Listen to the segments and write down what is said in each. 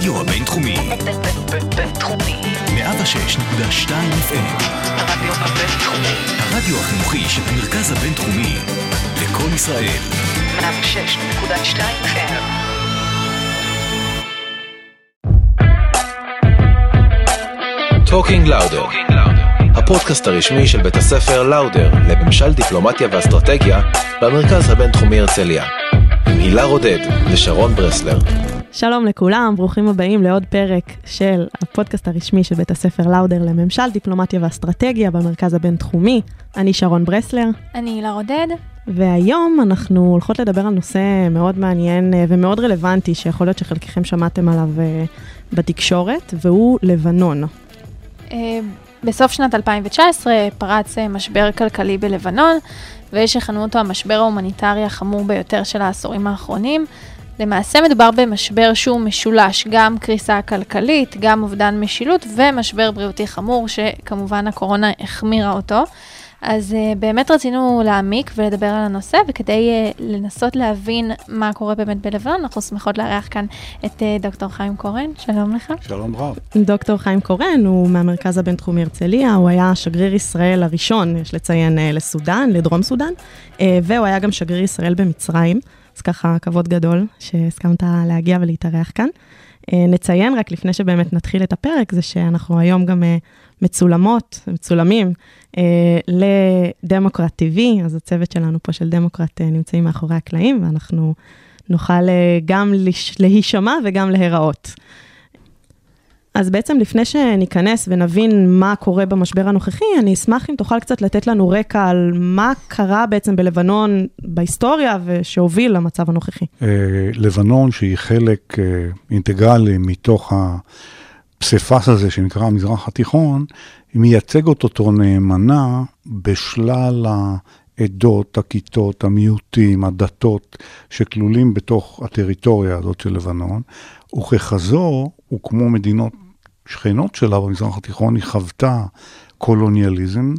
הרדיו הבינתחומי. בינתחומי. 106.2 FM. הרדיו הבינתחומי. הרדיו החינוכי של המרכז הבינתחומי. לקום ישראל. 106.2 FM. Talking Lauder, הפודקאסט הרשמי של בית הספר לאודר לממשל דיפלומטיה ואסטרטגיה במרכז הבינתחומי הרצליה. עם הילה רודד ושרון ברסלר. שלום לכולם, ברוכים הבאים לעוד פרק של הפודקאסט הרשמי של בית הספר לאודר לממשל, דיפלומטיה ואסטרטגיה במרכז הבינתחומי. אני שרון ברסלר, אני הילה רודד. והיום אנחנו הולכות לדבר על נושא מאוד מעניין אה, ומאוד רלוונטי, שיכול להיות שחלקכם שמעתם עליו אה, בתקשורת, והוא לבנון. אה, בסוף שנת 2019 פרץ משבר כלכלי בלבנון, ויש שכינו אותו המשבר ההומניטרי החמור ביותר של העשורים האחרונים. למעשה מדובר במשבר שהוא משולש, גם קריסה כלכלית, גם אובדן משילות ומשבר בריאותי חמור, שכמובן הקורונה החמירה אותו. אז uh, באמת רצינו להעמיק ולדבר על הנושא, וכדי uh, לנסות להבין מה קורה באמת בלבנון, אנחנו שמחות לארח כאן את uh, דוקטור חיים קורן, שלום לך. שלום רב. דוקטור חיים קורן הוא מהמרכז הבינתחומי הרצליה, הוא היה שגריר ישראל הראשון, יש לציין, לסודאן, לדרום סודאן, והוא היה גם שגריר ישראל במצרים, אז ככה כבוד גדול שהסכמת להגיע ולהתארח כאן. אה, נציין רק לפני שבאמת נתחיל את הפרק, זה שאנחנו היום גם אה, מצולמות, מצולמים אה, לדמוקרט TV, אז הצוות שלנו פה של דמוקרט נמצאים מאחורי הקלעים, ואנחנו נוכל גם להישמע וגם להיראות. אז בעצם לפני שניכנס ונבין מה קורה במשבר הנוכחי, אני אשמח אם תוכל קצת לתת לנו רקע על מה קרה בעצם בלבנון בהיסטוריה ושהוביל למצב הנוכחי. אה, לבנון, שהיא חלק אה, אינטגרלי מתוך הפסיפס הזה שנקרא המזרח התיכון, היא מייצגת אותו נאמנה בשלל העדות, הכיתות, המיעוטים, הדתות שכלולים בתוך הטריטוריה הזאת של לבנון, וככזו, וכמו מדינות שכנות שלה במזרח התיכון, היא חוותה קולוניאליזם,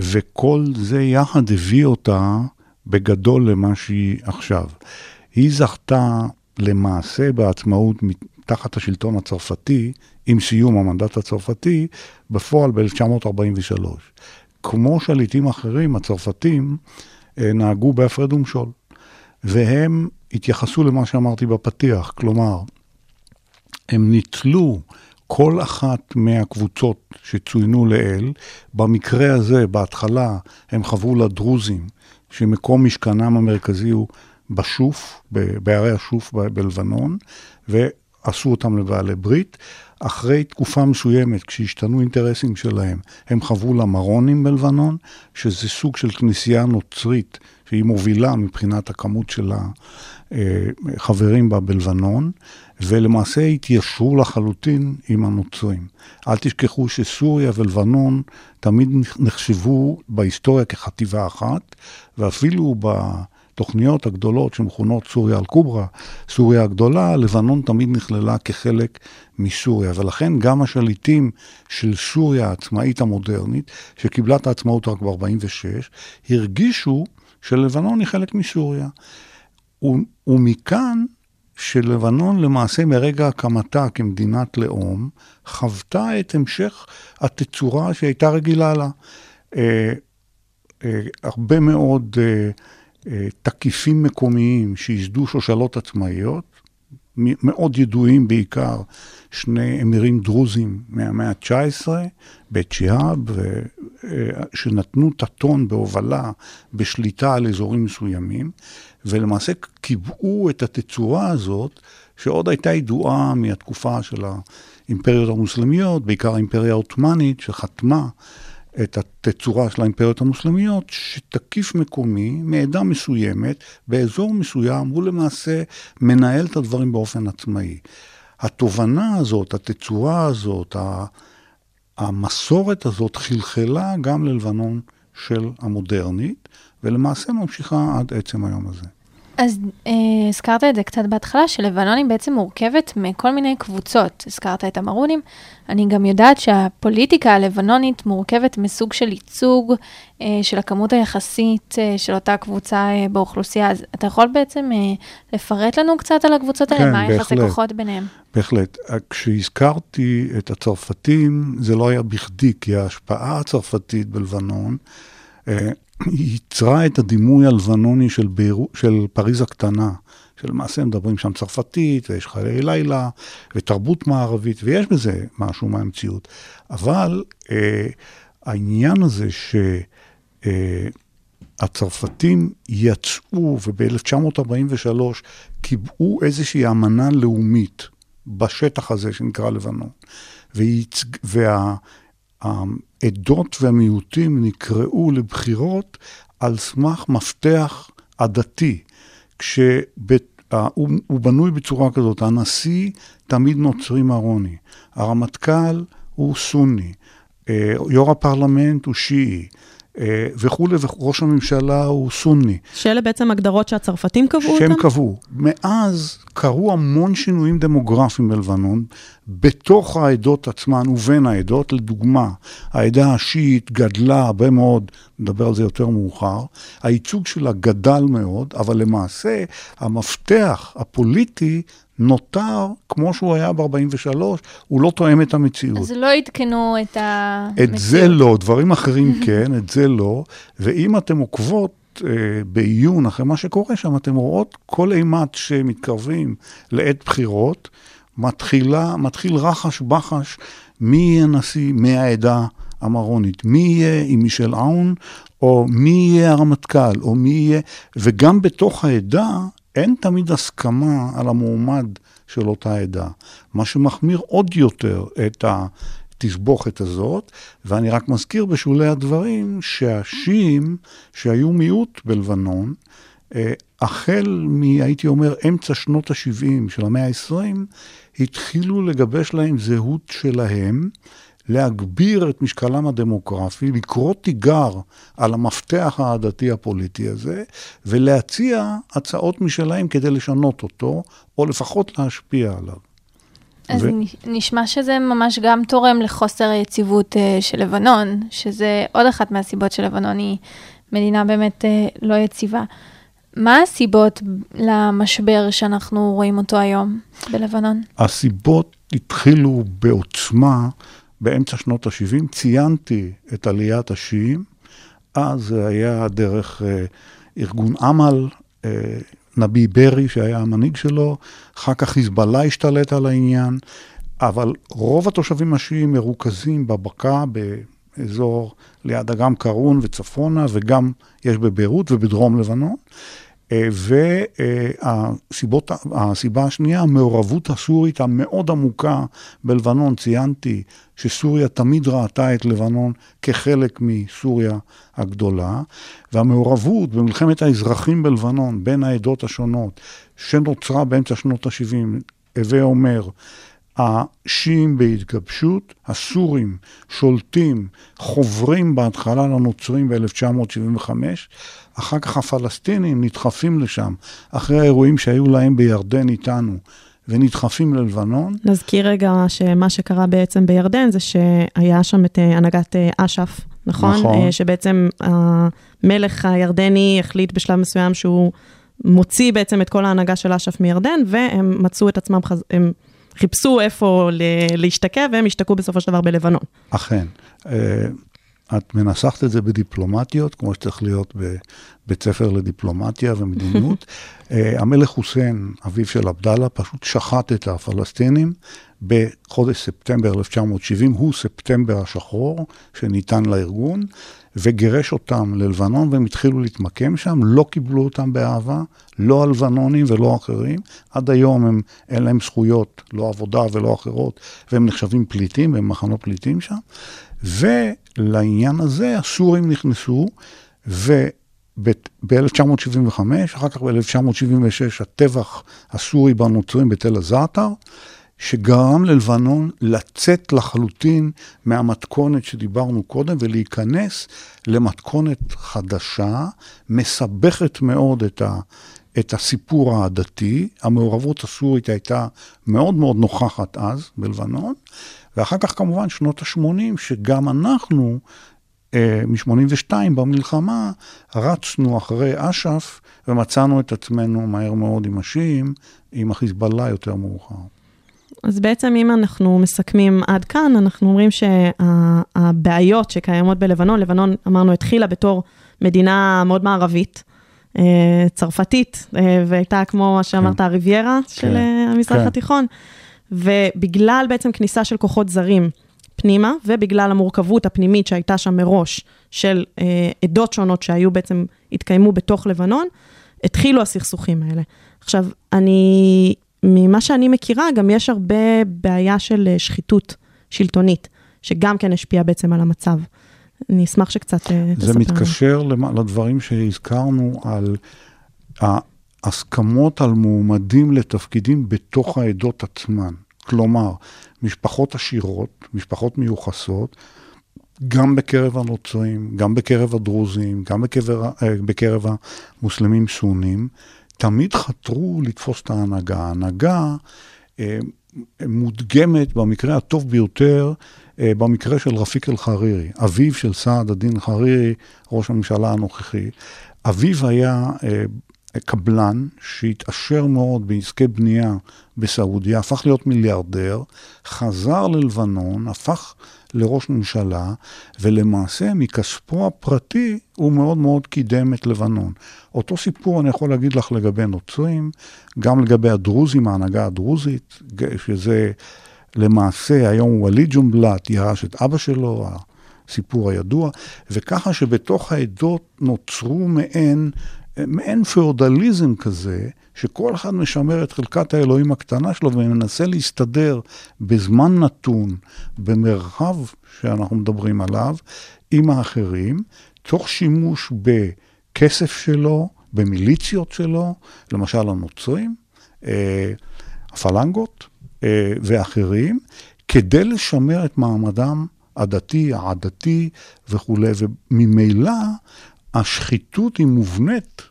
וכל זה יחד הביא אותה בגדול למה שהיא עכשיו. היא זכתה למעשה בעצמאות תחת השלטון הצרפתי, עם סיום המנדט הצרפתי, בפועל ב-1943. כמו שליטים אחרים, הצרפתים אה, נהגו בהפרד ומשול, והם התייחסו למה שאמרתי בפתיח, כלומר, הם ניצלו כל אחת מהקבוצות שצוינו לעיל. במקרה הזה, בהתחלה, הם חברו לדרוזים, שמקום משכנם המרכזי הוא בשוף, בערי השוף בלבנון, ועשו אותם לבעלי ברית. אחרי תקופה מסוימת, כשהשתנו אינטרסים שלהם, הם חברו למרונים בלבנון, שזה סוג של כנסייה נוצרית, שהיא מובילה מבחינת הכמות של החברים בה בלבנון, ולמעשה התיישרו לחלוטין עם הנוצרים. אל תשכחו שסוריה ולבנון תמיד נחשבו בהיסטוריה כחטיבה אחת, ואפילו בתוכניות הגדולות שמכונות סוריה אל-קוברה, סוריה הגדולה, לבנון תמיד נכללה כחלק מסוריה. ולכן גם השליטים של סוריה העצמאית המודרנית, שקיבלה את העצמאות רק ב-46, הרגישו שלבנון היא חלק מסוריה. ומכאן שלבנון למעשה מרגע הקמתה כמדינת לאום, חוותה את המשך התצורה שהייתה רגילה לה. אה, אה, הרבה מאוד אה, אה, תקיפים מקומיים שייסדו שושלות עצמאיות, מאוד ידועים בעיקר שני אמירים דרוזים מהמאה ה-19, בית שיהאב, שנתנו את הטון בהובלה, בשליטה על אזורים מסוימים, ולמעשה קיבעו את התצורה הזאת, שעוד הייתה ידועה מהתקופה של האימפריות המוסלמיות, בעיקר האימפריה העות'מאנית, שחתמה את התצורה של האימפריות המוסלמיות, שתקיף מקומי מעדה מסוימת, באזור מסוים, הוא למעשה מנהל את הדברים באופן עצמאי. התובנה הזאת, התצורה הזאת, המסורת הזאת חלחלה גם ללבנון של המודרנית, ולמעשה ממשיכה עד עצם היום הזה. אז אה, הזכרת את זה קצת בהתחלה, שלבנון היא בעצם מורכבת מכל מיני קבוצות. הזכרת את המרונים. אני גם יודעת שהפוליטיקה הלבנונית מורכבת מסוג של ייצוג אה, של הכמות היחסית אה, של אותה קבוצה אה, באוכלוסייה. אז אתה יכול בעצם אה, לפרט לנו קצת על הקבוצות האלה? כן, מה בהחלט. כוחות ביניהם? בהחלט. כשהזכרתי את הצרפתים, זה לא היה בכדי, כי ההשפעה הצרפתית בלבנון אה, ייצרה את הדימוי הלבנוני של, בירו, של פריז הקטנה, שלמעשה מדברים שם צרפתית, ויש חיי לילה, ותרבות מערבית, ויש בזה משהו מהמציאות. אבל אה, העניין הזה שהצרפתים יצאו, וב-1943 קיבעו איזושהי אמנה לאומית בשטח הזה שנקרא לבנון, וייצג, וה... העדות והמיעוטים נקראו לבחירות על סמך מפתח עדתי, כשהוא בנוי בצורה כזאת, הנשיא תמיד נוצרי מרוני, הרמטכ"ל הוא סוני, אה, יו"ר הפרלמנט הוא שיעי. אה, וכולי, וראש הממשלה הוא סוני. שאלה בעצם הגדרות שהצרפתים קבעו שהם אותן? קבעו. מאז קרו המון שינויים דמוגרפיים בלבנון, בתוך העדות עצמן ובין העדות. לדוגמה, העדה השיעית גדלה הרבה מאוד, נדבר על זה יותר מאוחר. הייצוג שלה גדל מאוד, אבל למעשה המפתח הפוליטי נותר כמו שהוא היה ב-43, הוא לא תואם את המציאות. אז לא עדכנו את המציאות. את זה לא, דברים אחרים כן, את זה לא. ואם אתם עוקבות בעיון אחרי מה שקורה שם, אתם רואות כל אימת שמתקרבים לעת בחירות, מתחילה, מתחיל רחש בחש מי יהיה הנשיא מהעדה המרונית, מי יהיה עם מישל אאון, או מי יהיה הרמטכ"ל, או מי יהיה... וגם בתוך העדה אין תמיד הסכמה על המועמד של אותה עדה, מה שמחמיר עוד יותר את התסבוכת הזאת, ואני רק מזכיר בשולי הדברים שהשיעים, שהיו מיעוט בלבנון, אה, החל מ, הייתי אומר, אמצע שנות ה-70 של המאה ה-20, התחילו לגבש להם זהות שלהם, להגביר את משקלם הדמוגרפי, לקרוא תיגר על המפתח העדתי הפוליטי הזה, ולהציע הצעות משלהם כדי לשנות אותו, או לפחות להשפיע עליו. אז ו-. נשמע שזה ממש גם תורם לחוסר היציבות uh, של לבנון, שזה עוד אחת מהסיבות שלבנון היא מדינה באמת uh, לא יציבה. מה הסיבות למשבר שאנחנו רואים אותו היום בלבנון? הסיבות התחילו בעוצמה באמצע שנות ה-70. ציינתי את עליית השיעים, אז זה היה דרך אה, ארגון אמל, אה, נבי ברי, שהיה המנהיג שלו, אחר כך חיזבאללה השתלט על העניין, אבל רוב התושבים השיעים מרוכזים בבקעה, באזור ליד אגם קרון וצפונה, וגם יש בביירות ובדרום לבנון. והסיבה השנייה, המעורבות הסורית המאוד עמוקה בלבנון. ציינתי שסוריה תמיד ראתה את לבנון כחלק מסוריה הגדולה, והמעורבות במלחמת האזרחים בלבנון בין העדות השונות, שנוצרה באמצע שנות ה-70, הווה אומר, השיעים בהתגבשות, הסורים שולטים, חוברים בהתחלה לנוצרים ב-1975, אחר כך הפלסטינים נדחפים לשם, אחרי האירועים שהיו להם בירדן איתנו, ונדחפים ללבנון. נזכיר רגע שמה שקרה בעצם בירדן זה שהיה שם את אה, הנהגת אה, אש"ף, נכון? נכון. אה, שבעצם המלך הירדני החליט בשלב מסוים שהוא מוציא בעצם את כל ההנהגה של אש"ף מירדן, והם מצאו את עצמם, חז... הם חיפשו איפה להשתקע, והם השתקעו בסופו של דבר בלבנון. אכן. אה, את מנסחת את זה בדיפלומטיות, כמו שצריך להיות בבית ספר לדיפלומטיה ומדיניות. אה, המלך חוסיין, אביו של עבדאללה, פשוט שחט את הפלסטינים בחודש ספטמבר 1970, הוא ספטמבר השחור שניתן לארגון, וגירש אותם ללבנון, והם התחילו להתמקם שם, לא קיבלו אותם באהבה, לא הלבנונים ולא אחרים. עד היום הם, אין להם זכויות, לא עבודה ולא אחרות, והם נחשבים פליטים, הם מחנות פליטים שם. ולעניין הזה הסורים נכנסו, וב-1975, אחר כך ב-1976, הטבח הסורי בנוצרים בתל הזעתר, שגרם ללבנון לצאת לחלוטין מהמתכונת שדיברנו קודם ולהיכנס למתכונת חדשה, מסבכת מאוד את, ה, את הסיפור העדתי, המעורבות הסורית הייתה מאוד מאוד נוכחת אז בלבנון, ואחר כך כמובן שנות ה-80, שגם אנחנו, אה, מ-82 במלחמה, רצנו אחרי אש"ף ומצאנו את עצמנו מהר מאוד עם השיעים, עם החיזבאללה יותר מאוחר. אז בעצם אם אנחנו מסכמים עד כאן, אנחנו אומרים שהבעיות שקיימות בלבנון, לבנון, אמרנו, התחילה בתור מדינה מאוד מערבית, אה, צרפתית, אה, והייתה כמו מה שאמרת, הריביירה של כן, אה, המזרח כן. התיכון, ובגלל בעצם כניסה של כוחות זרים פנימה, ובגלל המורכבות הפנימית שהייתה שם מראש, של עדות שונות שהיו בעצם, התקיימו בתוך לבנון, התחילו הסכסוכים האלה. עכשיו, אני, ממה שאני מכירה, גם יש הרבה בעיה של אה, שחיתות שלטונית, שגם כן השפיעה בעצם על המצב. אני אשמח שקצת אה, תספר זה לנו. מתקשר למ- לדברים שהזכרנו על ההסכמות על מועמדים לתפקידים בתוך העדות עצמן. כלומר, משפחות עשירות, משפחות מיוחסות, גם בקרב הנוצרים, גם בקרב הדרוזים, גם בקרב, אה, בקרב המוסלמים סונים, תמיד חתרו לתפוס את ההנהגה. ההנהגה אה, מודגמת במקרה הטוב ביותר, אה, במקרה של רפיק אל-חרירי, אביו של סעד א-דין חרירי, ראש הממשלה הנוכחי. אביו היה אה, קבלן שהתעשר מאוד בעסקי בנייה בסעודיה, הפך להיות מיליארדר, חזר ללבנון, הפך לראש ממשלה, ולמעשה מכספו הפרטי הוא מאוד מאוד קידם את לבנון. אותו סיפור אני יכול להגיד לך לגבי נוצרים, גם לגבי הדרוזים, ההנהגה הדרוזית, שזה למעשה היום וליד ג'ומבלט ירש את אבא שלו, הסיפור הידוע, וככה שבתוך העדות נוצרו מעין, מעין פאודליזם כזה, שכל אחד משמר את חלקת האלוהים הקטנה שלו ומנסה להסתדר בזמן נתון, במרחב שאנחנו מדברים עליו, עם האחרים, תוך שימוש בכסף שלו, במיליציות שלו, למשל הנוצרים, אה, הפלנגות אה, ואחרים, כדי לשמר את מעמדם הדתי, העדתי וכולי, וממילא השחיתות היא מובנית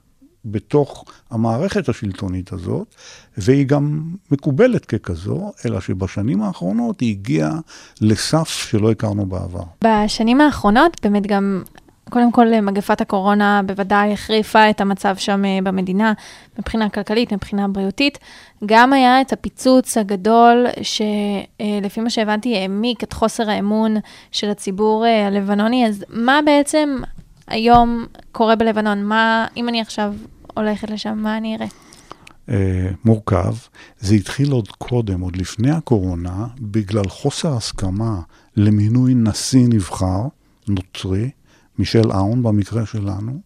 בתוך המערכת השלטונית הזאת, והיא גם מקובלת ככזו, אלא שבשנים האחרונות היא הגיעה לסף שלא הכרנו בעבר. בשנים האחרונות באמת גם, קודם כל מגפת הקורונה בוודאי החריפה את המצב שם אה, במדינה, מבחינה כלכלית, מבחינה בריאותית. גם היה את הפיצוץ הגדול, שלפי מה שהבנתי העמיק את חוסר האמון של הציבור אה, הלבנוני. אז מה בעצם היום קורה בלבנון? מה, אם אני עכשיו הולכת לשם, מה אני אראה? אה, מורכב. זה התחיל עוד קודם, עוד לפני הקורונה, בגלל חוסר הסכמה למינוי נשיא נבחר, נוצרי, מישל אהון במקרה שלנו.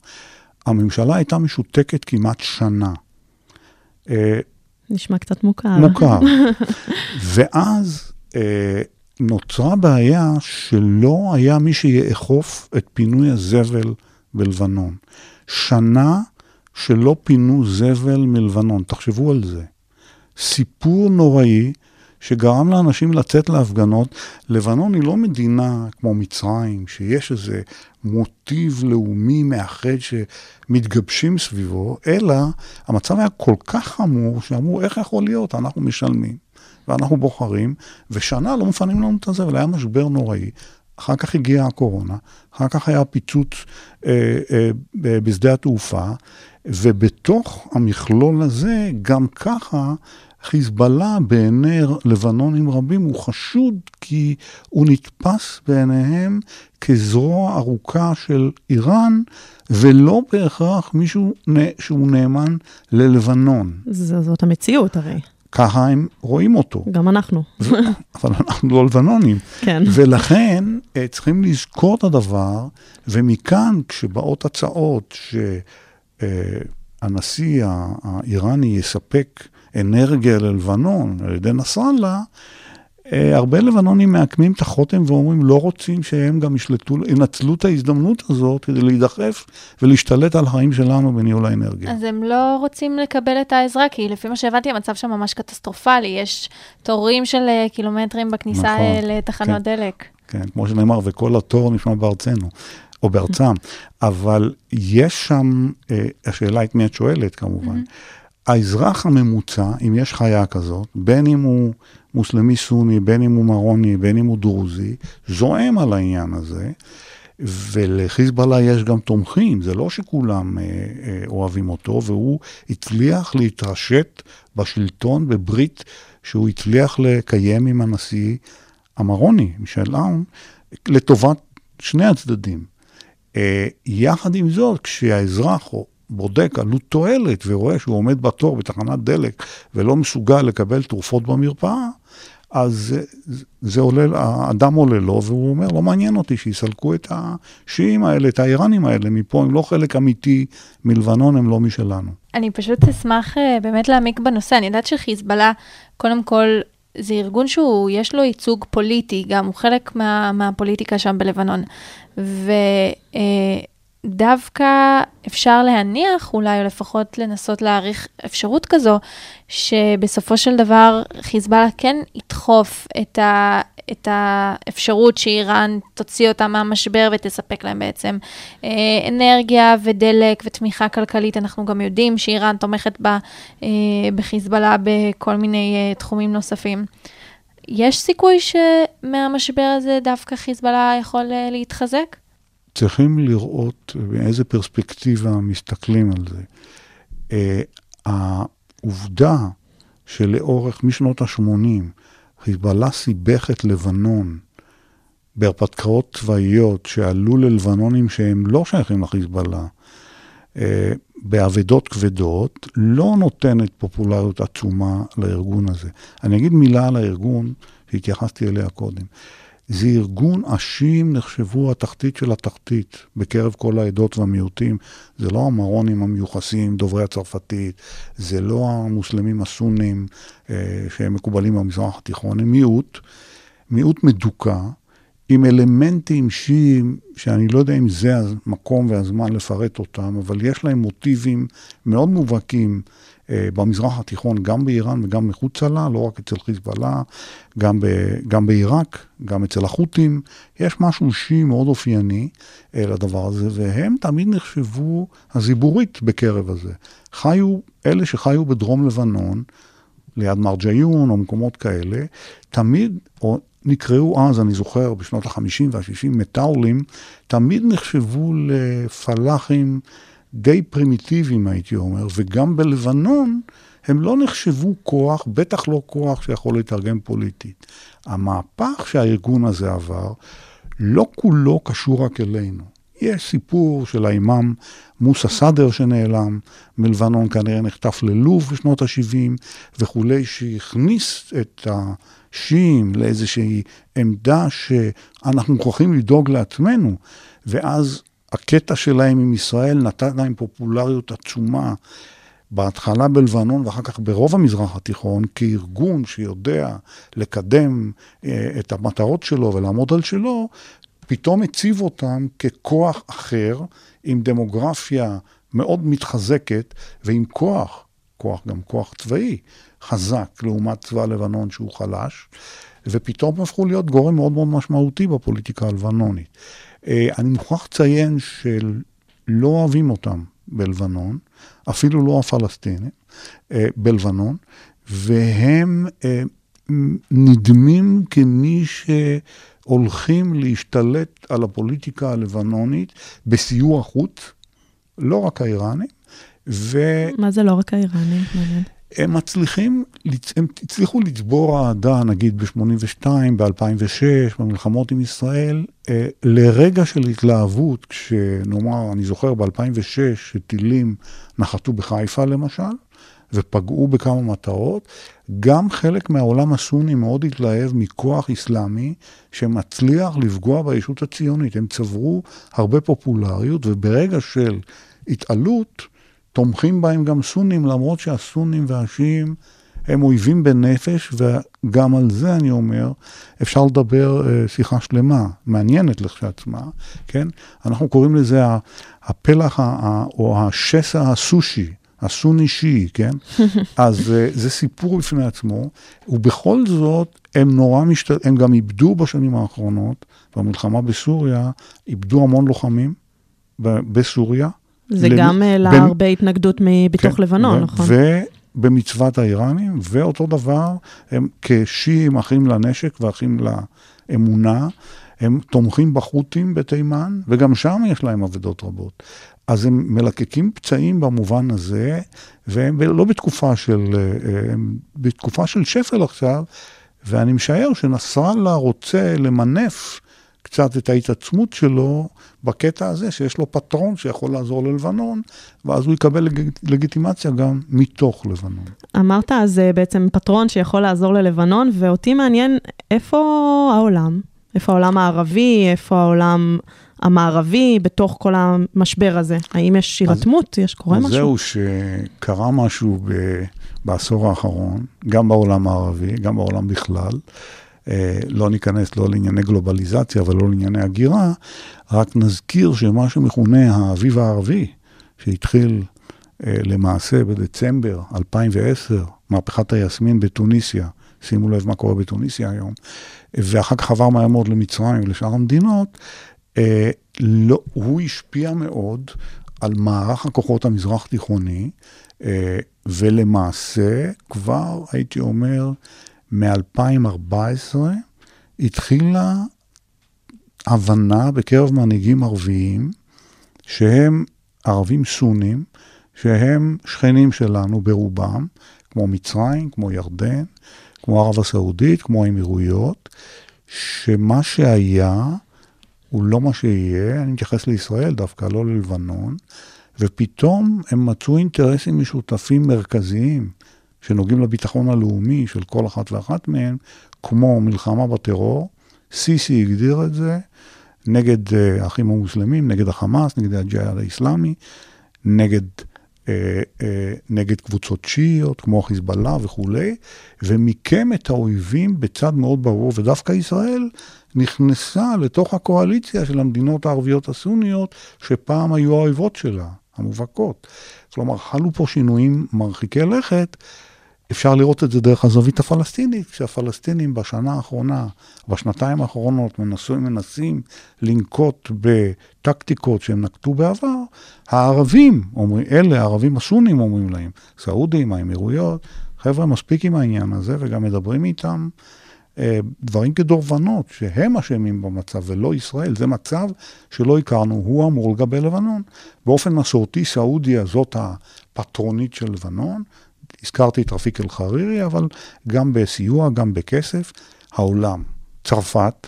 הממשלה הייתה משותקת כמעט שנה. אה, נשמע קצת מוכר. מוכר. ואז אה, נוצרה בעיה שלא היה מי שיאכוף את פינוי הזבל בלבנון. שנה שלא פינו זבל מלבנון, תחשבו על זה. סיפור נוראי שגרם לאנשים לצאת להפגנות. לבנון היא לא מדינה כמו מצרים, שיש איזה מוטיב לאומי מאחד שמתגבשים סביבו, אלא המצב היה כל כך חמור שאמרו, איך יכול להיות? אנחנו משלמים ואנחנו בוחרים, ושנה לא מפנים לנו את הזבל, היה משבר נוראי. אחר כך הגיעה הקורונה, אחר כך היה פיצוץ אה, אה, בשדה התעופה, ובתוך המכלול הזה, גם ככה, חיזבאללה בעיני לבנונים רבים הוא חשוד כי הוא נתפס בעיניהם כזרוע ארוכה של איראן, ולא בהכרח מישהו שהוא נאמן ללבנון. זאת המציאות הרי, ככה הם רואים אותו. גם אנחנו. ו- אבל אנחנו לא לבנונים. כן. ולכן אה, צריכים לזכור את הדבר, ומכאן כשבאות הצעות שהנשיא האיראני יספק אנרגיה ללבנון על ידי נסראללה, אה, הרבה לבנונים מעקמים את החותם ואומרים לא רוצים שהם גם ישלטו, ינצלו את ההזדמנות הזאת כדי להידחף ולהשתלט על החיים שלנו בניהול האנרגיה. אז הם לא רוצים לקבל את העזרה, כי לפי מה שהבנתי, המצב שם ממש קטסטרופלי. יש תורים של אה, קילומטרים בכניסה נכון, אה, לתחנות כן. דלק. כן, כמו שנאמר, וכל התור נשמע בארצנו. או בארצם, אבל יש שם, אה, השאלה את מי את שואלת כמובן, האזרח הממוצע, אם יש חיה כזאת, בין אם הוא מוסלמי סוני, בין אם הוא מרוני, בין אם הוא דרוזי, זועם על העניין הזה. ולחיזבאללה יש גם תומכים, זה לא שכולם אה, אה, אוהבים אותו, והוא הצליח להתרשת בשלטון בברית שהוא הצליח לקיים עם הנשיא המרוני, מישל אאון, לטובת שני הצדדים. אה, יחד עם זאת, כשהאזרח בודק עלות תועלת ורואה שהוא עומד בתור בתחנת דלק ולא מסוגל לקבל תרופות במרפאה, אז זה, זה עולה, האדם עולה לו, והוא אומר, לא מעניין אותי שיסלקו את השיעים האלה, את האיראנים האלה מפה, הם לא חלק אמיתי מלבנון, הם לא משלנו. אני פשוט אשמח uh, באמת להעמיק בנושא. אני יודעת שחיזבאללה, קודם כל, זה ארגון שהוא, יש לו ייצוג פוליטי, גם הוא חלק מה, מהפוליטיקה שם בלבנון. ו... דווקא אפשר להניח, אולי, או לפחות לנסות להעריך אפשרות כזו, שבסופו של דבר חיזבאללה כן ידחוף את, ה, את האפשרות שאיראן תוציא אותם מהמשבר ותספק להם בעצם אה, אנרגיה ודלק ותמיכה כלכלית. אנחנו גם יודעים שאיראן תומכת בה, אה, בחיזבאללה בכל מיני אה, תחומים נוספים. יש סיכוי שמהמשבר הזה דווקא חיזבאללה יכול להתחזק? צריכים לראות באיזה פרספקטיבה מסתכלים על זה. Uh, העובדה שלאורך, משנות ה-80, חיזבאללה סיבך את לבנון בהרפתקאות צבאיות שעלו ללבנונים שהם לא שייכים לחיזבאללה, uh, באבדות כבדות, לא נותנת פופולריות עצומה לארגון הזה. אני אגיד מילה על הארגון שהתייחסתי אליה קודם. זה ארגון, השיעים נחשבו התחתית של התחתית בקרב כל העדות והמיעוטים. זה לא המרונים המיוחסים, דוברי הצרפתית, זה לא המוסלמים הסונים אה, שהם מקובלים במזרח התיכון, הם מיעוט, מיעוט מדוכא, עם אלמנטים שיעים, שאני לא יודע אם זה המקום והזמן לפרט אותם, אבל יש להם מוטיבים מאוד מובהקים במזרח התיכון, גם באיראן וגם מחוצה לה, לא רק אצל חיזבאללה, גם, ב, גם בעיראק, גם אצל החות'ים. יש משהו שיעי מאוד אופייני אה, לדבר הזה, והם תמיד נחשבו הזיבורית בקרב הזה. חיו, אלה שחיו בדרום לבנון, ליד מרג'יון או מקומות כאלה, תמיד, או נקראו אז, אני זוכר, בשנות ה-50 וה-60, מטאולים, תמיד נחשבו לפלאחים די פרימיטיביים, הייתי אומר, וגם בלבנון הם לא נחשבו כוח, בטח לא כוח שיכול להתארגן פוליטית. המהפך שהארגון הזה עבר, לא כולו קשור רק אלינו. יש סיפור של האימאם מוסא סאדר שנעלם מלבנון, כנראה נחטף ללוב בשנות ה-70 וכולי, שהכניס את השיעים לאיזושהי עמדה שאנחנו מוכרחים לדאוג לעצמנו, ואז הקטע שלהם עם ישראל נתן להם פופולריות עצומה. בהתחלה בלבנון ואחר כך ברוב המזרח התיכון, כארגון שיודע לקדם אה, את המטרות שלו ולעמוד על שלו, פתאום הציב אותם ככוח אחר, עם דמוגרפיה מאוד מתחזקת ועם כוח, כוח גם כוח צבאי, חזק לעומת צבא לבנון שהוא חלש, ופתאום הפכו להיות גורם מאוד מאוד משמעותי בפוליטיקה הלבנונית. אה, אני מוכרח לציין שלא אוהבים אותם בלבנון, אפילו לא הפלסטינים, אה, בלבנון, והם אה, נדמים כמי שהולכים להשתלט על הפוליטיקה הלבנונית בסיוע חוץ, לא רק האיראנים. ו... מה זה לא רק האיראנים? הם מצליחים, הם הצליחו לצבור אהדה, נגיד ב-82, ב-2006, במלחמות עם ישראל, אה, לרגע של התלהבות, כשנאמר, אני זוכר ב-2006, שטילים נחתו בחיפה למשל, ופגעו בכמה מטרות, גם חלק מהעולם הסוני מאוד התלהב מכוח אסלאמי שמצליח לפגוע בישות הציונית. הם צברו הרבה פופולריות, וברגע של התעלות, תומכים בהם גם סונים, למרות שהסונים והשיעים הם אויבים בנפש, וגם על זה אני אומר, אפשר לדבר אה, שיחה שלמה, מעניינת לכשעצמה, כן? אנחנו קוראים לזה הפלח או השסע הסושי, הסוני שיעי, כן? אז אה, זה סיפור בפני עצמו, ובכל זאת הם נורא משת... הם גם איבדו בשנים האחרונות, במלחמה בסוריה, איבדו המון לוחמים בסוריה. זה למ- גם העלה במ- הרבה התנגדות בתוך כן, לבנון, ו- נכון? ובמצוות האיראנים, ואותו דבר, הם כשיעים אחים לנשק ואחים לאמונה, הם תומכים בחות'ים בתימן, וגם שם יש להם אבדות רבות. אז הם מלקקים פצעים במובן הזה, והם לא בתקופה של, אה, הם בתקופה של שפל עכשיו, ואני משער שנסראללה רוצה למנף קצת את ההתעצמות שלו בקטע הזה, שיש לו פטרון שיכול לעזור ללבנון, ואז הוא יקבל לג... לגיטימציה גם מתוך לבנון. אמרת אז אה, בעצם פטרון שיכול לעזור ללבנון, ואותי מעניין איפה העולם, איפה העולם הערבי, איפה העולם המערבי בתוך כל המשבר הזה. האם יש הירתמות? יש קורה אז משהו? זהו שקרה משהו ב... בעשור האחרון, גם בעולם הערבי, גם בעולם בכלל. אה, לא ניכנס לא לענייני גלובליזציה ולא לענייני הגירה, רק נזכיר שמה שמכונה האביב הערבי, שהתחיל אה, למעשה בדצמבר 2010, מהפכת היסמין בתוניסיה, שימו לב מה קורה בתוניסיה היום, ואחר כך עבר מהר מאוד למצרים ולשאר המדינות, אה, לא, הוא השפיע מאוד על מערך הכוחות המזרח תיכוני, ולמעשה כבר הייתי אומר, מ-2014 התחילה הבנה בקרב מנהיגים ערביים, שהם ערבים סונים, שהם שכנים שלנו ברובם, כמו מצרים, כמו ירדן, כמו ערב הסעודית, כמו האמירויות, שמה שהיה הוא לא מה שיהיה, אני מתייחס לישראל דווקא, לא ללבנון, ופתאום הם מצאו אינטרסים משותפים מרכזיים שנוגעים לביטחון הלאומי של כל אחת ואחת מהם, כמו מלחמה בטרור, סיסי הגדיר את זה, נגד uh, האחים המוסלמים, נגד החמאס, נגד הג'יהאד האיסלאמי, נגד, uh, uh, נגד קבוצות שיעיות, כמו חיזבאללה וכולי, ומיקם את האויבים בצד מאוד ברור, ודווקא ישראל נכנסה לתוך הקואליציה של המדינות הערביות הסוניות, שפעם היו האויבות שלה, המובהקות. כלומר, חלו פה שינויים מרחיקי לכת. אפשר לראות את זה דרך הזווית הפלסטינית, כשהפלסטינים בשנה האחרונה, בשנתיים האחרונות, מנסים, מנסים לנקוט בטקטיקות שהם נקטו בעבר, הערבים, אומרים, אלה, הערבים הסונים אומרים להם, סעודים, האמירויות, חבר'ה, מספיק עם העניין הזה, וגם מדברים איתם אה, דברים כדורבנות, שהם אשמים במצב ולא ישראל. זה מצב שלא הכרנו, הוא אמור לגבי לבנון. באופן מסורתי, סעודיה זאת הפטרונית של לבנון. הזכרתי את רפיק אל-חרירי, אבל גם בסיוע, גם בכסף, העולם. צרפת,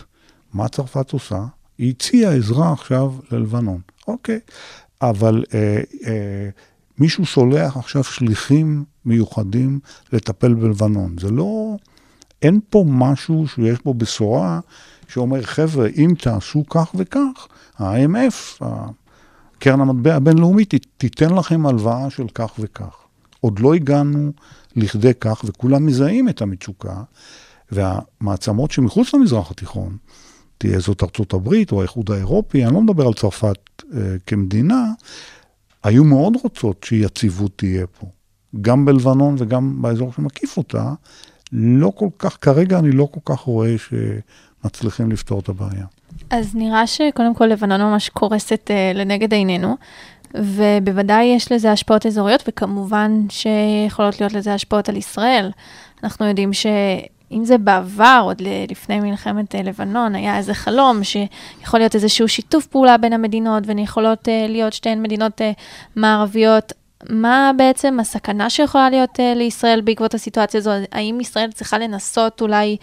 מה צרפת עושה? היא הציעה עזרה עכשיו ללבנון. אוקיי, אבל אה, אה, מישהו שולח עכשיו שליחים מיוחדים לטפל בלבנון. זה לא... אין פה משהו שיש בו בשורה שאומר, חבר'ה, אם תעשו כך וכך, ה-IMF, קרן המטבע הבינלאומית, תיתן לכם הלוואה של כך וכך. עוד לא הגענו לכדי כך, וכולם מזהים את המצוקה, והמעצמות שמחוץ למזרח התיכון, תהיה זאת ארצות הברית או האיחוד האירופי, אני לא מדבר על צרפת אה, כמדינה, היו מאוד רוצות שיציבות תהיה פה, גם בלבנון וגם באזור שמקיף אותה, לא כל כך, כרגע אני לא כל כך רואה שמצליחים לפתור את הבעיה. אז נראה שקודם כל לבנון ממש קורסת uh, לנגד עינינו, ובוודאי יש לזה השפעות אזוריות, וכמובן שיכולות להיות לזה השפעות על ישראל. אנחנו יודעים שאם זה בעבר, עוד לפני מלחמת לבנון, היה איזה חלום שיכול להיות איזשהו שיתוף פעולה בין המדינות, ויכולות uh, להיות שתיהן מדינות uh, מערביות. מה בעצם הסכנה שיכולה להיות לישראל בעקבות הסיטואציה הזו? האם ישראל צריכה לנסות אולי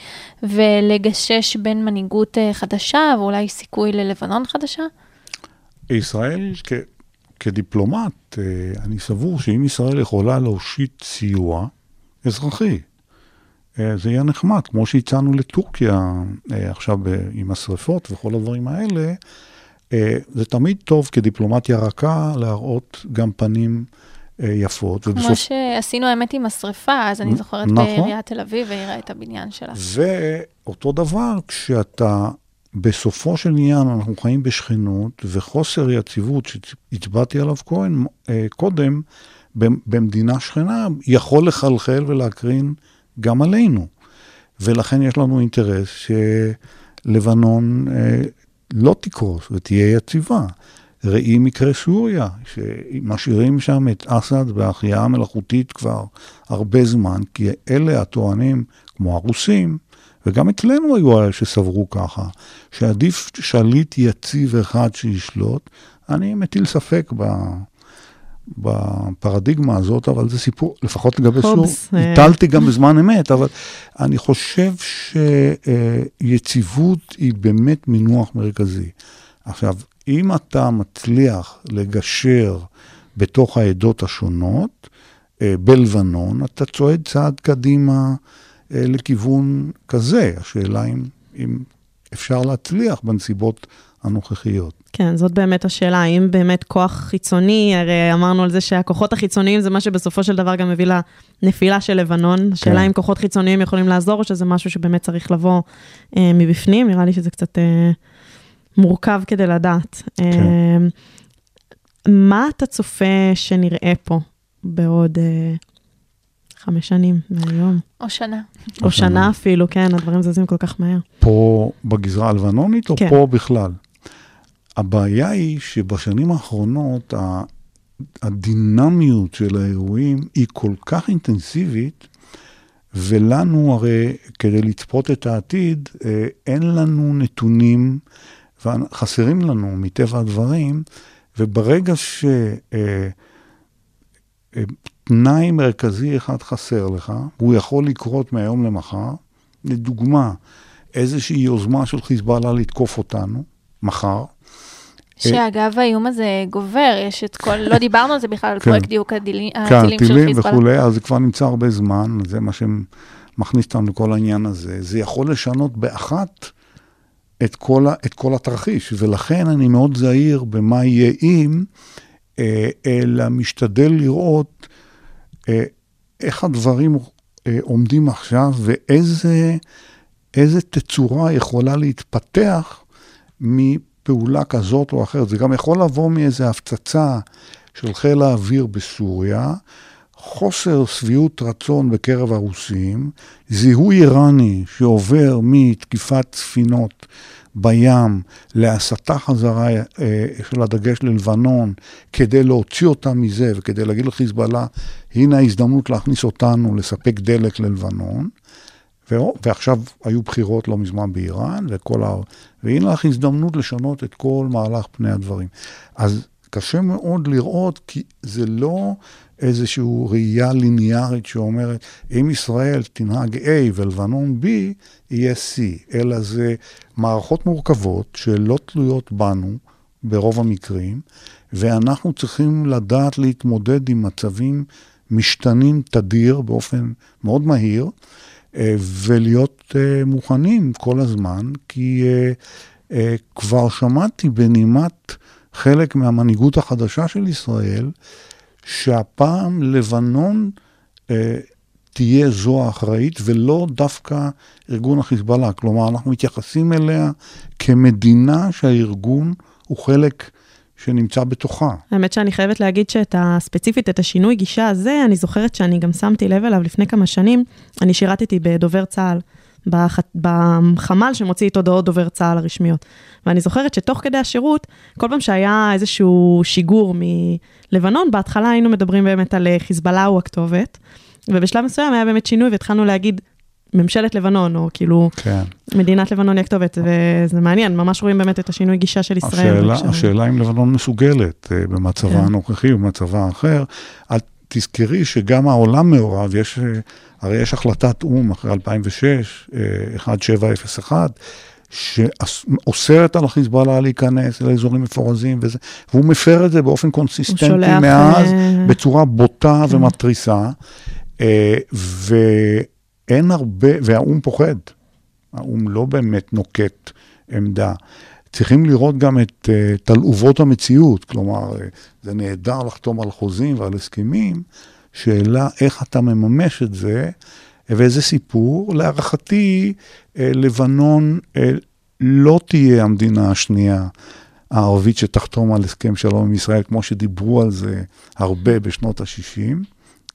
ולגשש בין מנהיגות חדשה ואולי סיכוי ללבנון חדשה? ישראל כדיפלומט, uh, אני סבור שאם ישראל יכולה להושיט סיוע אזרחי, uh, זה יהיה נחמד, כמו שהצענו לטורקיה uh, עכשיו עם השרפות וכל הדברים האלה. זה תמיד טוב כדיפלומטיה רכה להראות גם פנים יפות. כמו ובסוף... שעשינו האמת עם השריפה, אז אני זוכרת נכון. בעיריית תל אביב והראתה את הבניין שלה. ואותו דבר כשאתה, בסופו של עניין אנחנו חיים בשכנות, וחוסר יציבות שהצבעתי עליו כהן, אה, קודם, במדינה שכנה, יכול לחלחל ולהקרין גם עלינו. ולכן יש לנו אינטרס שלבנון אה, לא תקרוס ותהיה יציבה. ראי מקרה סוריה, שמשאירים שם את אסד בהחייאה מלאכותית כבר הרבה זמן, כי אלה הטוענים, כמו הרוסים, וגם אצלנו היו שסברו ככה, שעדיף שליט יציב אחד שישלוט. אני מטיל ספק ב... בפרדיגמה הזאת, אבל זה סיפור, לפחות לגבי סור, אה. הטלתי גם בזמן אמת, אבל אני חושב שיציבות היא באמת מינוח מרכזי. עכשיו, אם אתה מצליח לגשר בתוך העדות השונות, אה, בלבנון, אתה צועד צעד קדימה לכיוון כזה. השאלה אם, אם אפשר להצליח בנסיבות הנוכחיות. כן, זאת באמת השאלה, האם באמת כוח חיצוני, הרי אמרנו על זה שהכוחות החיצוניים זה מה שבסופו של דבר גם מביא לנפילה של לבנון. השאלה כן. אם כוחות חיצוניים יכולים לעזור, או שזה משהו שבאמת צריך לבוא אה, מבפנים, נראה לי שזה קצת אה, מורכב כדי לדעת. כן. אה, מה אתה צופה שנראה פה בעוד אה, חמש שנים מהיום? או שנה. או שנה אפילו, כן, הדברים זזים כל כך מהר. פה בגזרה הלבנונית או כן. פה בכלל? הבעיה היא שבשנים האחרונות הדינמיות של האירועים היא כל כך אינטנסיבית, ולנו הרי כדי לצפות את העתיד, אה, אין לנו נתונים, וחסרים לנו מטבע הדברים, וברגע שתנאי מרכזי אחד חסר לך, הוא יכול לקרות מהיום למחר, לדוגמה, איזושהי יוזמה של חיזבאללה לתקוף אותנו, מחר, שאגב, האיום הזה גובר, יש את כל, לא דיברנו על זה בכלל, על כן. פרויקט דיוק כן, הטילים של טילים חיזבאללה. וכולי, אז זה כבר נמצא הרבה זמן, זה מה שמכניס אותנו לכל העניין הזה. זה יכול לשנות באחת את כל, ה, את כל התרחיש, ולכן אני מאוד זהיר במה יהיה אם, אה, אלא משתדל לראות איך הדברים אה, עומדים עכשיו ואיזה איזה תצורה יכולה להתפתח מפעולה כזאת או אחרת. זה גם יכול לבוא מאיזה הפצצה של חיל האוויר בסוריה, חוסר שביעות רצון בקרב הרוסים, זיהוי איראני שעובר מתקיפת ספינות בים להסתה חזרה אה, של הדגש ללבנון, כדי להוציא אותם מזה וכדי להגיד לחיזבאללה, הנה ההזדמנות להכניס אותנו לספק דלק ללבנון. ועכשיו היו בחירות לא מזמן באיראן, וכל ה... והנה לך הזדמנות לשנות את כל מהלך פני הדברים. אז קשה מאוד לראות, כי זה לא איזושהי ראייה ליניארית שאומרת, אם ישראל תנהג A ולבנון B, יהיה C, אלא זה מערכות מורכבות שלא תלויות בנו ברוב המקרים, ואנחנו צריכים לדעת להתמודד עם מצבים משתנים תדיר באופן מאוד מהיר. אה, ולהיות אה, מוכנים כל הזמן, כי אה, כבר שמעתי בנימת חלק מהמנהיגות החדשה של ישראל, שהפעם לבנון תהיה זו האחראית ולא דווקא ארגון החיזבאללה. כלומר, אנחנו מתייחסים אליה כמדינה שהארגון הוא חלק שנמצא בתוכה. האמת שאני חייבת להגיד שאת ה... ספציפית את השינוי גישה הזה, אני זוכרת שאני גם שמתי לב אליו לפני כמה שנים. אני שירתתי בדובר צה"ל, בח... בחמ"ל שמוציא את הודעות דובר צה"ל הרשמיות. ואני זוכרת שתוך כדי השירות, כל פעם שהיה איזשהו שיגור מלבנון, בהתחלה היינו מדברים באמת על חיזבאללה הוא הכתובת, ובשלב מסוים היה באמת שינוי והתחלנו להגיד ממשלת לבנון, או כאילו כן. מדינת לבנון היא הכתובת, וזה מעניין, ממש רואים באמת את השינוי גישה של ישראל. השאלה. השאלה אם לבנון מסוגלת אה, במצבה כן. הנוכחי ובמצבה האחר. את תזכרי שגם העולם מעורב, יש, אה, הרי יש החלטת או"ם אחרי 2006, אה, 1701, שאוסרת על החיזבאללה להיכנס לאזורים מפורזים וזה, והוא מפר את זה באופן קונסיסטנטי מאז, אה, בצורה בוטה כן. ומתריסה, אה, ואין הרבה, והאו"ם פוחד. האו"ם לא באמת נוקט עמדה. צריכים לראות גם את uh, תלעובות המציאות, כלומר, uh, זה נהדר לחתום על חוזים ועל הסכמים, שאלה איך אתה מממש את זה, ואיזה סיפור. להערכתי, uh, לבנון uh, לא תהיה המדינה השנייה הערבית שתחתום על הסכם שלום עם ישראל, כמו שדיברו על זה הרבה בשנות ה-60,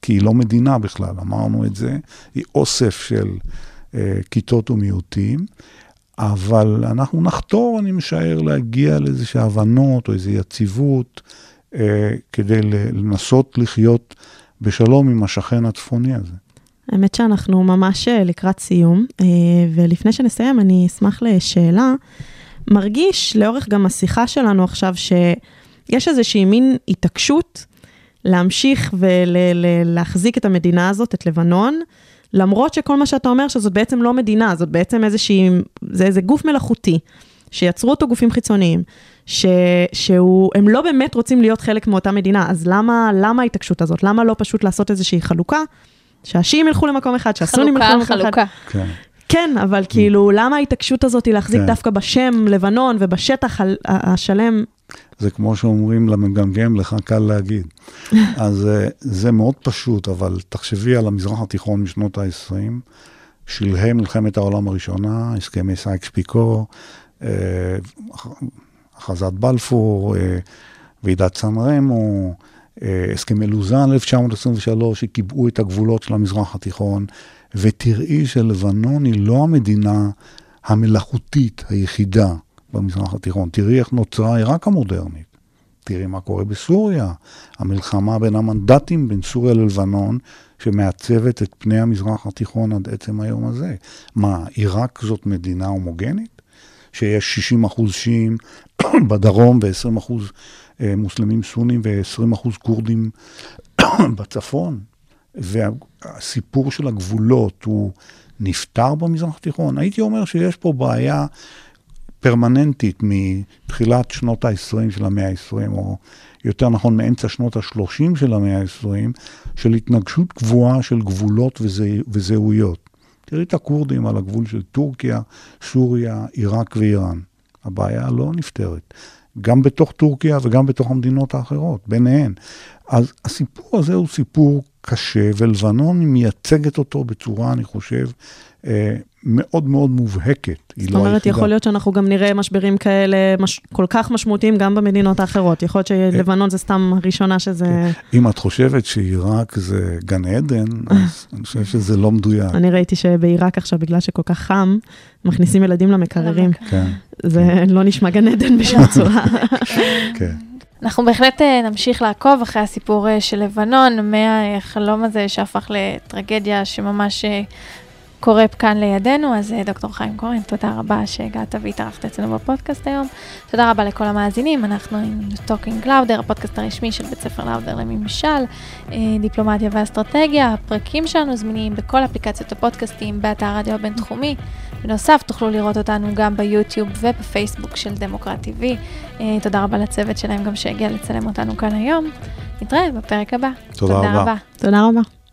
כי היא לא מדינה בכלל, אמרנו את זה, היא אוסף של אה, כיתות ומיעוטים, אבל אנחנו נחתור, אני משער, להגיע לאיזושהי הבנות או איזו יציבות, אה, כדי לנסות לחיות בשלום עם השכן הצפוני הזה. האמת שאנחנו ממש אה, לקראת סיום, אה, ולפני שנסיים, אני אשמח לשאלה. מרגיש לאורך גם השיחה שלנו עכשיו, שיש איזושהי מין התעקשות להמשיך ולהחזיק את המדינה הזאת, את לבנון, למרות שכל מה שאתה אומר שזאת בעצם לא מדינה, זאת בעצם איזושהי, זה איזה גוף מלאכותי, שיצרו אותו גופים חיצוניים, ש, שהם לא באמת רוצים להיות חלק מאותה מדינה, אז למה, למה ההתעקשות הזאת? למה לא פשוט לעשות איזושהי חלוקה? שהשיעים ילכו למקום אחד, שהסונים ילכו למקום אחד. חלוקה חלוקה. כן. כן, אבל כאילו, למה ההתעקשות הזאת היא להחזיק כן. דווקא בשם לבנון ובשטח השלם? זה כמו שאומרים למגמגם, לך קל להגיד. אז אה, זה מאוד פשוט, אבל תחשבי על המזרח התיכון משנות ה-20, שלהי מלחמת העולם הראשונה, הסכמי סייקס פיקו, אה, הכרזת בלפור, אה, ועידת סן רמו, הסכמי לוזן 1923, שקיבעו את הגבולות של המזרח התיכון, ותראי שלבנון היא לא המדינה המלאכותית היחידה במזרח התיכון. תראי איך נוצרה עיראק המודרנית. תראי מה קורה בסוריה, המלחמה בין המנדטים בין סוריה ללבנון, שמעצבת את פני המזרח התיכון עד עצם היום הזה. מה, עיראק זאת מדינה הומוגנית? שיש 60 אחוז שיעים בדרום ו-20 אחוז אה, מוסלמים סונים ו-20 אחוז כורדים בצפון? והסיפור של הגבולות הוא נפתר במזרח התיכון? הייתי אומר שיש פה בעיה פרמננטית מתחילת שנות ה-20 של המאה ה-20, או יותר נכון מאמצע שנות ה-30 של המאה ה-20, של התנגשות קבועה של גבולות וזה, וזהויות. תראי את הכורדים על הגבול של טורקיה, סוריה, עיראק ואיראן. הבעיה לא נפתרת. גם בתוך טורקיה וגם בתוך המדינות האחרות, ביניהן. אז הסיפור הזה הוא סיפור קשה, ולבנון מייצגת אותו בצורה, אני חושב, אה, מאוד מאוד מובהקת. היא זאת לא אומרת, היחידה. יכול להיות שאנחנו גם נראה משברים כאלה מש... כל כך משמעותיים גם במדינות האחרות. יכול להיות שלבנון זה סתם הראשונה שזה... אם את חושבת שעיראק זה גן עדן, אז אני חושב שזה לא מדויק. אני ראיתי שבעיראק עכשיו, בגלל שכל כך חם, מכניסים ילדים למקררים. כן, זה לא נשמע גן עדן בשום צורה. כן. אנחנו בהחלט אה, נמשיך לעקוב אחרי הסיפור אה, של לבנון, מהחלום הזה שהפך לטרגדיה שממש אה, קורה כאן לידינו. אז אה, דוקטור חיים קורן, תודה רבה שהגעת והתארחת אצלנו בפודקאסט היום. תודה רבה לכל המאזינים, אנחנו עם Talking Louder, הפודקאסט הרשמי של בית ספר לאודר לממשל, אה, דיפלומטיה ואסטרטגיה. הפרקים שלנו זמינים בכל אפליקציות הפודקאסטים, באתר הרדיו הבינתחומי. בנוסף, תוכלו לראות אותנו גם ביוטיוב ובפייסבוק של דמוקרט TV. אה, תודה רבה לצוות שלהם גם שהגיע לצלם אותנו כאן היום. נתראה בפרק הבא. תודה רבה. רבה. תודה רבה.